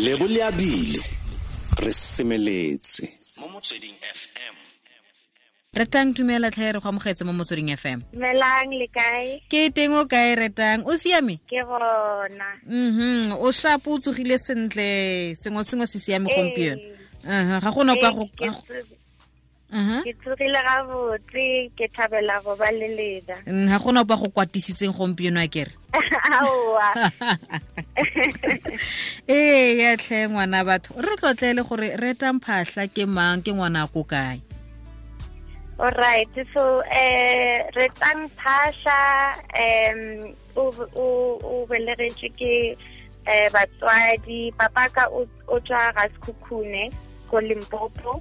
lebo le abile re semeletse. Mo motsweding fm retang tumela tlhae re go amogetse mo motsweding fm Dumelang le kae? ke teng o kae retang o siame? Ke gona. mhm o shapo o tsogile sentle. Sengwe sengwe se siame gompieno. Aha ga gona pa go Ke ga go- tso- aha. ke tsogile gabotse ke thabela go ba le leda. Mm, ga gona pa go kwatisitseng gompieno a kere. Aowa. ee ya tlhe ngwana batho re tlotlele gore retang phatlha ke mang ke ngwana ko kae Alright. So eh re tang phasha em o o o belegetšwe ke eh batswadi papa ka o tswa ga Sekhukhune ko Limpopo.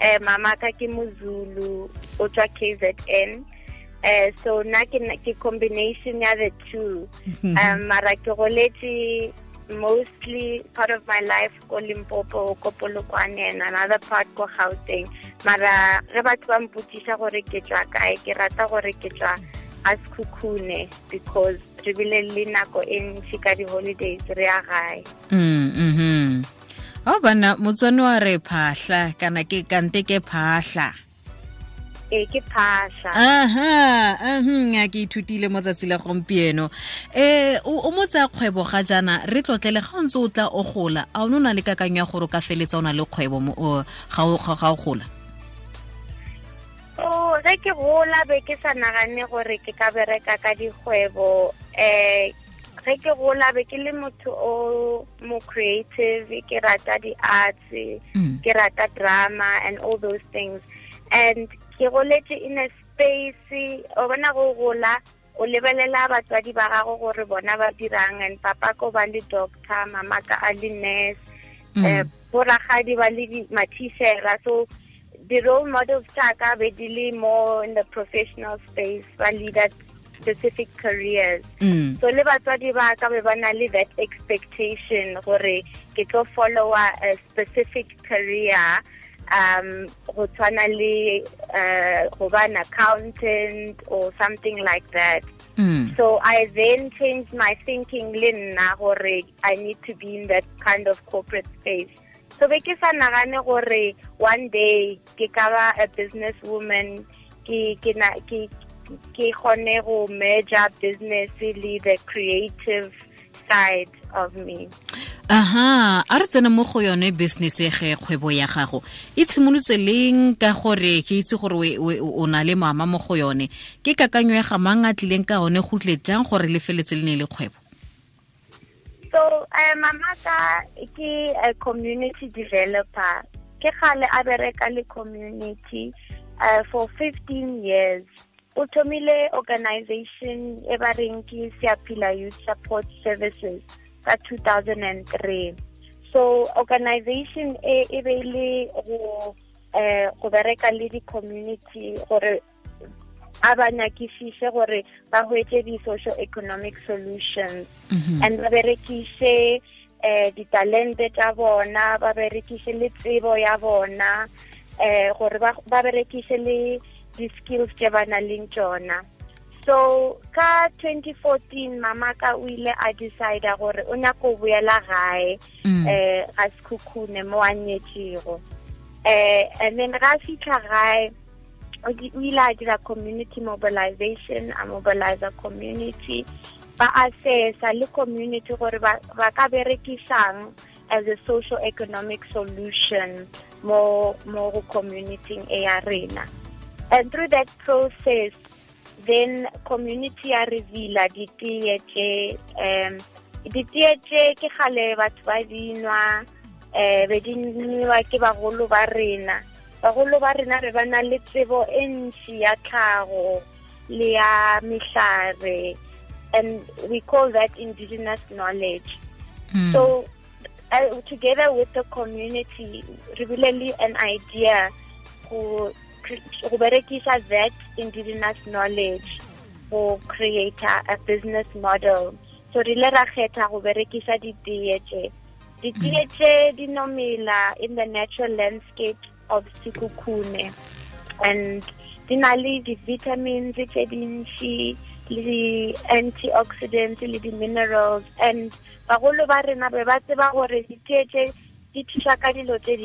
Eh mama ka ke Mozulu o tswa KZN. Eh so nna ke na- ke combination ya the two. um mara ke goletse mostly part of my life ko Limpopo ko Polokwane and another part ko Gauteng. Mara ge batho ba mpotsisa gore ke tswa kae ke rata gore ke tswa a Sekhukhune because re bile le nako e ntši ka di-holidays re ya gae. Mm mhm. A bana motswane wa re phatlha kana ke kante ke phatlha ee ke phasha aha mhm a ke ithutile mo tsatsi la gompieno. Um o mo tsa kgwebo ga jana re tlotlele ga ntse o tla o gola a o ne o na le kakanyo ya gore ka feletsa o na le kgwebo mo- ga o ga- ga o gola? O ge ke gola be ke sa nagane gore ke ka bereka ka dikgwebo. Um ge ke gola be ke le motho o mo creative ke rata di-arts Mm. ke rata drama and all those things. And ke goletse in a space o bona go gola o lebelela batswadi ba gago gore bona ba dirang and papa ko ba le doctor mama ka a le nurse um boragadi ba le ma-teachera so the role models tsa ka be di le more in the professional space ba leader specific careers. Mm. so le batswadi ba ka be ba na le that expectation gore ke tlo followa a specific career um go tshwana le uh, go ba an accountant or something like that. Mm. so i then changed my thinking le nna gore i need to be in that kind of corporate space. So be ke sa nagane gore one day ke ka ba a business woman ke ke na ke ke kgone go merge business le the creative side of me aha a re tsene mo go yone business e ge kgwebo ya gago. E tshimolotse leng ka gore ke itse gore o na le mama mo go yone? Ke kakanyo ya ga mang a tlileng ka one go tle jang gore le feletse le ne le kgwebo? So uh, mamaka ke a community developer. Ke gale a bereka le community uh, for 15 years. O thomile organization e ba reng ke Siapila Youth Support Services ka 2003 so organization e e be le go eh go bereka le di community gore a ba nyakisise gore ba hwetse di-social economic solutions. Mhm. and ba berekise eh ditalente tsa bona ba berekise le tsebo ya bona eh gore ba berekise le di-skills tse ba nang le tsona so ka 2014 mama ka o ile a decide gore o nyaka go boela gae Mm. eh ga sekhukhune mo a nyetšego eh and then ga fitlha gae o ile a dira community mobilization a mobilize mobilizer community. Ba assessa le community gore ba ba ka berekisang as a social economic solution mo mo community e ya rena. And through that process then community ya reveala ditee tše um ditee tše ke gale batho ba dinwa um be di nwa ke bagolo ba rena bagolo ba rena re ba na le tsebo e ntši ya tlhago le ya mehlare and we call that indigenous knowledge Mm. so uh, together with the community re bile le an idea go cre- go berekisa that indigenous knowledge go create a, business model. So re ile ra kgetha go berekisa ditee tše di nomela in the natural landscape of Sekhukhune and di na le di-vitamins tše dintši le di-antioxidants le di-minerals. And bagolo ba rena be ba tseba gore tse di thusa ka dilo tse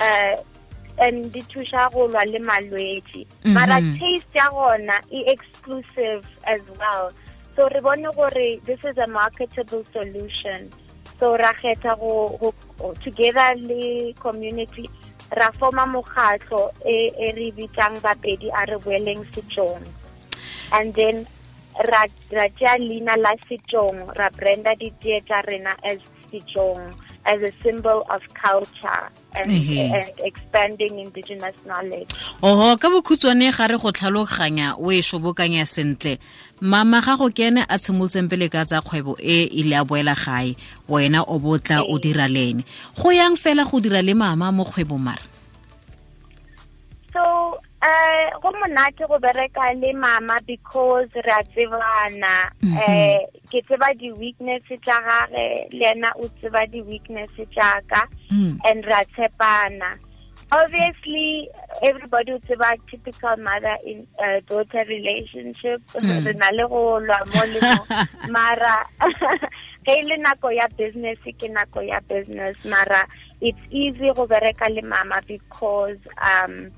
um and di thusa go lwa le malwetse. Mm-hmm. Mara taste ya gona e exclusive as well. So re bone gore this is a marketable solution. So ra kgetha go, together le community ra forma mokgatlo e, e re bitsang bapedi a re boeleng setsong. And then ra ra tšea leina la setsong ra branda ditee tša rena as setsong as a symbol of culture and, and expanding indigenous knowledge. Oho ka bokhutswane ga re go tlhaloganya o e shobokanya sentle. Mama ga go ke ene a tshimolotseng pele ka tsa kgwebo e ile a boela gae. Wena o botla o dira le ene. Go yang fela go dira le mama mo kgwebo mara? So uh go monate go bereka le mama because re a tsebana. Um ke tseba di-weakness tša gage le ena o tseba di-weakness tšaka and ra tshepana obviously everybody o tseba typical mother in uh, daughter relationship. Re na le go lwa mo le mo. Mara ge le nako ya business ke nako ya business. Mara it's easy go bereka le mama because um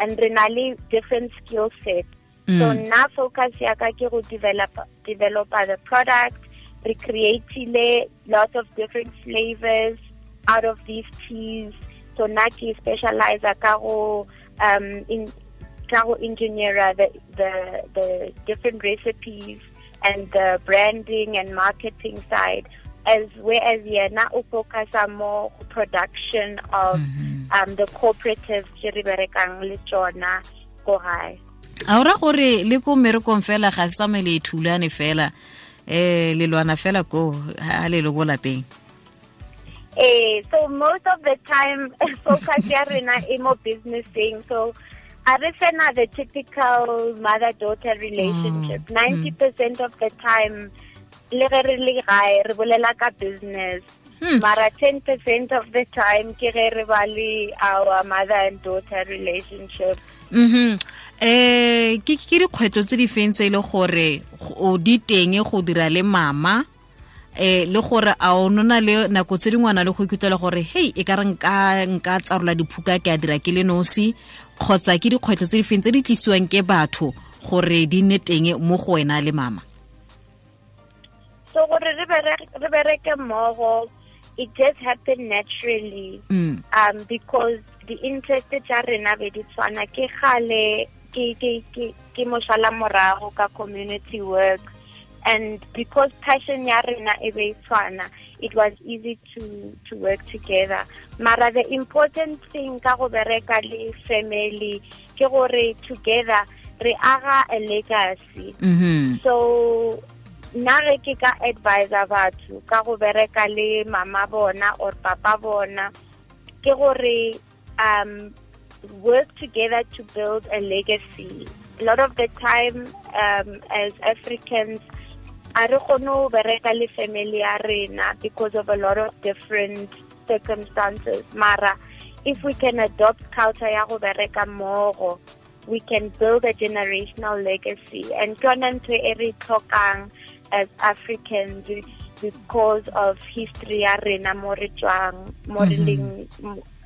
and re na le different skill set. So now focus ya ka ke go develop developa the product re creatile lot of different flavors out of these teas. So nna ke specialize ka go um in ka go engineer the the the different recipes and the branding and marketing side as well as whereas yena o focusa more production of mm -hmm. um the cooperatives tse re berekang le tsona ko gae. A ora gore le ko mmerekong fela ga se thulane fela eh le lwana fela ko a le go lapeng. Eh so most of the time focus ya rena e mo businessing so a re fena the typical mother daughter relationship. Mm. 90% of the time le ge re le gae re bolela ka business. Hmm. mara 10% of the time ke ge re ba le our mother and daughter relationship -hmm. eh ke ke dikgwetlo tse di feng tse e le gore o di teng go dira le mama eh le gore a o nona le nako tse dingwana le go ikutlwela gore hey e ka re nka nka tsarola diphuka ke a dira ke le nosi kgotsa ke dikgwetlo tse di feng tse di tlisiwang ke batho gore di nne teng mo go wena le mama so gore re bereke mmogo it just happened naturally mm. um because the interest tša rena be di tshwana. Ke gale ke ke ke ke mošala morago ka community work. And because passion ya rena e be tshwana it was easy to to work together. Mara the important thing ka go bereka le family ke gore together re aga a legacy. Mm -hmm. so nna ge ke ka advisor batho ka go bereka le mama bona or papa bona ke gore um work together to build a legacy. A lot of the time um as africans because of a lot of different circumstances. Mara if we can adopt culture we can build a generational legacy. And ke yona ntho e as Africans because of history ya rena mo re tswang mo re leng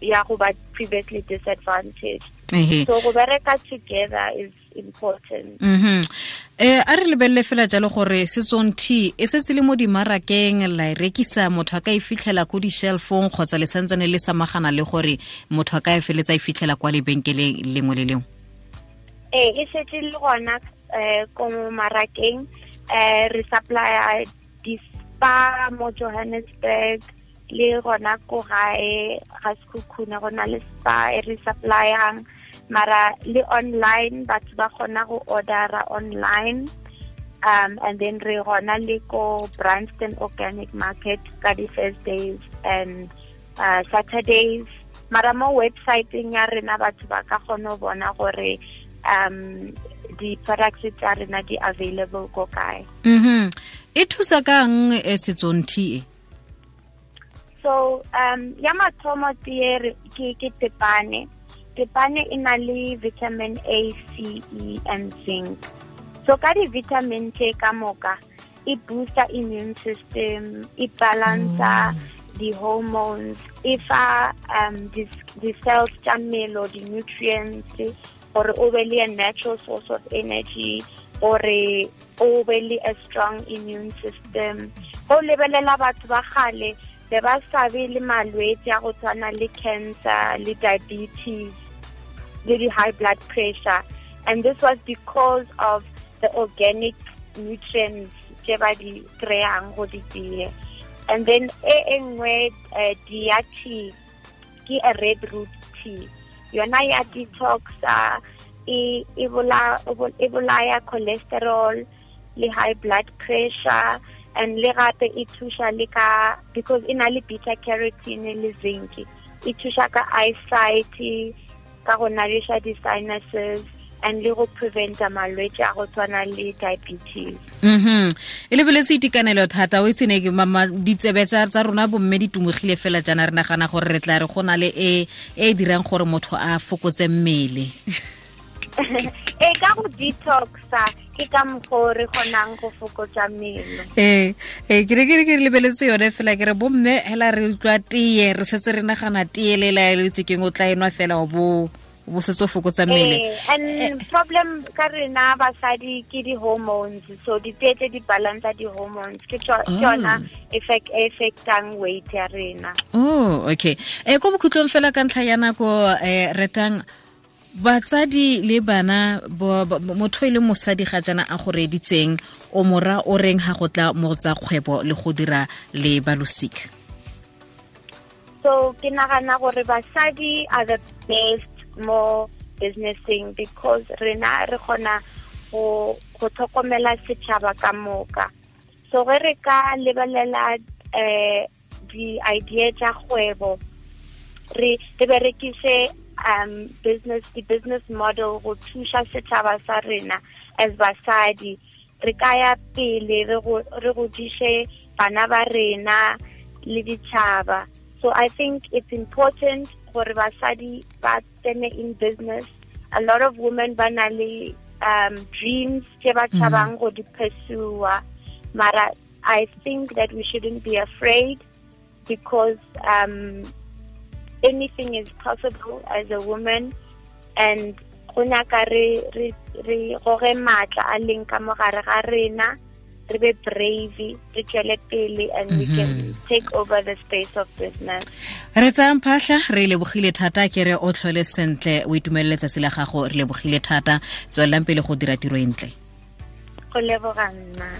ya go ba previously disadvantaged. So go bereka together is important. Mhm. Eh a re lebelele fela jalo gore setsong tea e setse le mo dimarakeng la e rekisa motho a ka e fitlhela ko di-shelfong kgotsa le santsene le samagana le gore motho a ka e feletsa e fitlhela kwa lebenkeleng lengwe le lengwe. Ee e setse le gona um ko marakeng um re supplya di-spa mo johannesburg le gona ko gae ga go na le spa e re supplyang. Mara le online batho ba kgona go ordera online. Um and then re gona le ko Bryanston Organic Market ka di-first days and uh, Saturdays. Mara mo websiteng ya rena batho ba ka kgona go bona gore um di-products tsa rena di available ko kae? Mhm e thusa kang e setsong tea so um ya mathomo tee ke ke tepane. Tepane e na le vitamin A, C, E and zinc. So ka di-vitamin tse ka moka e booster immune system e balancer di-hormones e fa um di-cells tsa mmele or di-nutrients gore o be le a natural source of energy gore o be le a strong immune system. Go lebelela batho ba gale be ba sabe le malwetse a go tshwana le cancer le diabetes le di-high blood pressure. And this was because of the organic nutrients tse ba di kry-ang go di tee and then e nngwe uh, dia tea ke a red root tea yona ya detoxa e e bola bolaya cholesterol le high blood pressure and le gape e thuša le ka because e na le beta carotene le zinc. E thuša ka eyesight ka go nadiša di-sinuses and le go preventa malwetse a go tshwana le diabetes. Mhm e lebeletse itekanelo thata o itsene ke ditsebe tsa rona bomme di tumogile fela jaana re nagana gore re tla re go na le e e dirang gore motho a fokotse mmele. E ka go detoxa ke ka mokgwa re kgonang go fokotsa mmele. Ee ee ke re ke re ke lebeletse yone fela ke re bomme hela re utlwa teye re setse re nagana teye le laeletse keng o tla enwa fela o bo bo setse o fokotsa mmele. and problem ka rena basadi ke di-hormones so ditee tse di balansa di-hormones. Ke tsona affectang weight ya rena. Oh okay. Um ko bokhutlong fela ka ntlha ya nako um retang batsadi le bana motho e le mosadi ga jana a go reditseng o mora o reng ga go tla mo tsa kgwebo le go dira le balosika so ke nagana gore basadi are the best mo businessing because rena re kgona go go tlhokomela setšhaba ka moka. So ge re ka lebelela um di-idea tša kgwebo re berekise um business the business model go thuša setšhaba sa rena as basadi. Re ka ya pele re godiše bana ba rena le ditšhaba. So i think it's important gore basadi ba tsene in business. A lot of women ba na le um dreams tse ba tshabang go di pursue mara i think that we shouldn't be afraid because um anything is possible as a woman. And go nyaka re re goge maatla a leng ka mogare ga rena re be brave re tswele pele and we can take over the space of business. Re tsayang phatlha re lebogile thata ke re o tlhole sentle o itumelele tsatsi la gago re lebogile thata tswelelang pele go dira tiro e ntle. Go leboga nna.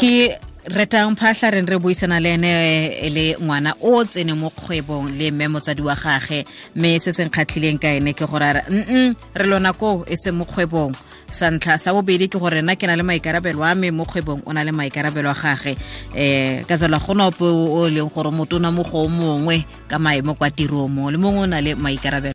Ke retang phatlha re re buisana le ene le ngwana o tsene mo kgwebong le mme motsadi wa gage mme se se nkgatlhileng ka ene ke gore re mm re lona ko e se mo kgwebong sa ntlha sa bobedi ke gore nna ke na le maikarabelo a me mo kgwebong o na le maikarabelo a gage. Um ka tsela go na ope o leng gore motho o na mo go o mongwe ka maemo kwa tirong mongwe le mongwe o na le maikarabelo